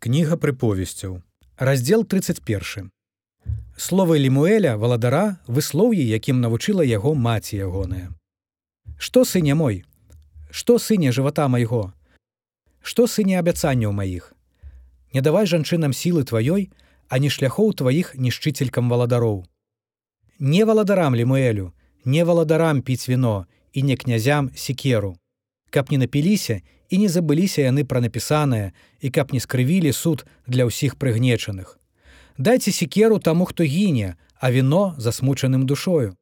Кніга прыповесцяў. Раздзел 31. Словы Лемуэля валадара выслоўі, якім навучыла яго маці ягоная. Што сыне мой? Што сыне жывата майго? Што сыне абяцанняў маіх? Не давай жанчынам сілы тваёй, а не шляхоў тваіх нішчыцелькам валадароў. Не валадарам Лемуэлю, не валадарам піць віно і не князям секеру, каб не напіліся і не забыліся яны пра напісанае і каб не скрывілі суд для ўсіх прыгнечаных. Дайце секеру таму, хто гіне, а віно засмучаным душою.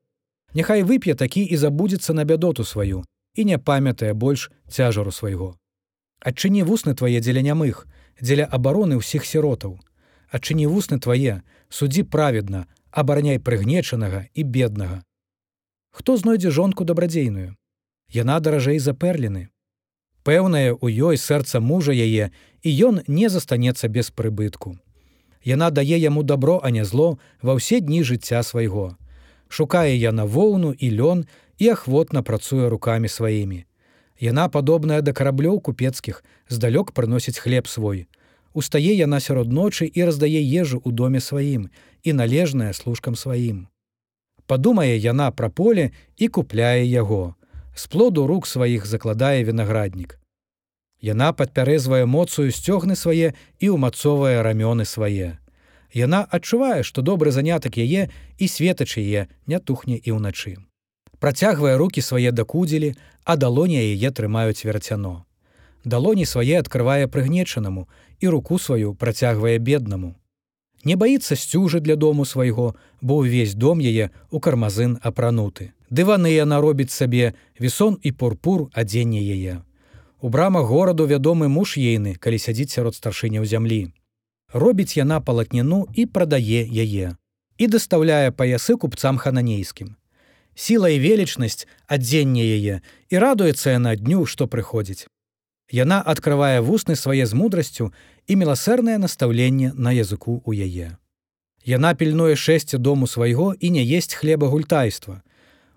Няхай вып'е такі і забудзецца на бядоту сваю і не памятае больш цяжару свайго. Адчыні вусны твае дзеля нямых, дзеля абароны ўсіх сіротаў. Адчыні вусны твае, суддзі праведна, абараняй прыгнечанага і беднага. Хто знойдзе жонку дабрадзейную? Яна даражэй за перліны. Пэўнае у ёй сэрца мужа яе, і ён не застанецца без прыбытку. Яна дае яму добро, а не зло ва ўсе дні жыцця свайго. Шукае яна воўну і лён і ахвотна працуе рукамі сваімі. Яна падобная да караблёў купецкіх, здалёк прыносіць хлеб свой. Устае яна сярод ночы і раздае ежу ў доме сваім і належная служкам сваім. Падумае яна пра поле і купляе яго з плоду рук сваіх закладае вінаграднік. Яна падпярэзвае моцую сцёгны свае і ўмацовае рамёны свае. Яна адчувае, што добры занятак яе і светач яе не тухне і ўначы. Працягвае руки свае дакудзелі, а далоні яе трымаюць верцяно. Далоні свае адкрывае прыгнечанаму і руку сваю працягвае беднаму. Не баіцца сцюжы для дому свайго, бо ўвесь дом яе у кармазын апрануты. Дываны яна робіць сабе весон і пурпур адзенне яе. У брамах гораду вядомы муж ейны, калі сядзіць сярод старшыняў зямлі. Робіць яна палатніну і прадае яе. І дастаўляе паясы купцам хананейскім. Сіла і велічнасць адзенне яе і радуецца яна дню, што прыходзіць. Яна адкрывае вусны свае з мудрасцю і міласэрнае настаўленне на языку ў яе. Яна пільнуе шэсце дому свайго і не есць хлеба гультайства,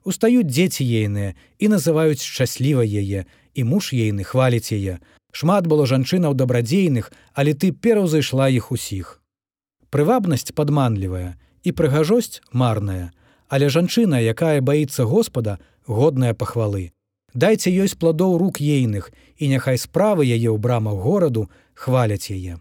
устаюць дзеці ейныя і называюць шчасліва яе і муж ейны хваліць яе шмат было жанчынаў дабрадзейных але ты пераўзайшла іх усіх прывабнасць падманлівая і прыгажосць марная але жанчына якая баіцца господа годная пахвалы. Дайце ёй з пладоў рук ейных і няхай справы яе ў брамах гораду хваляць яе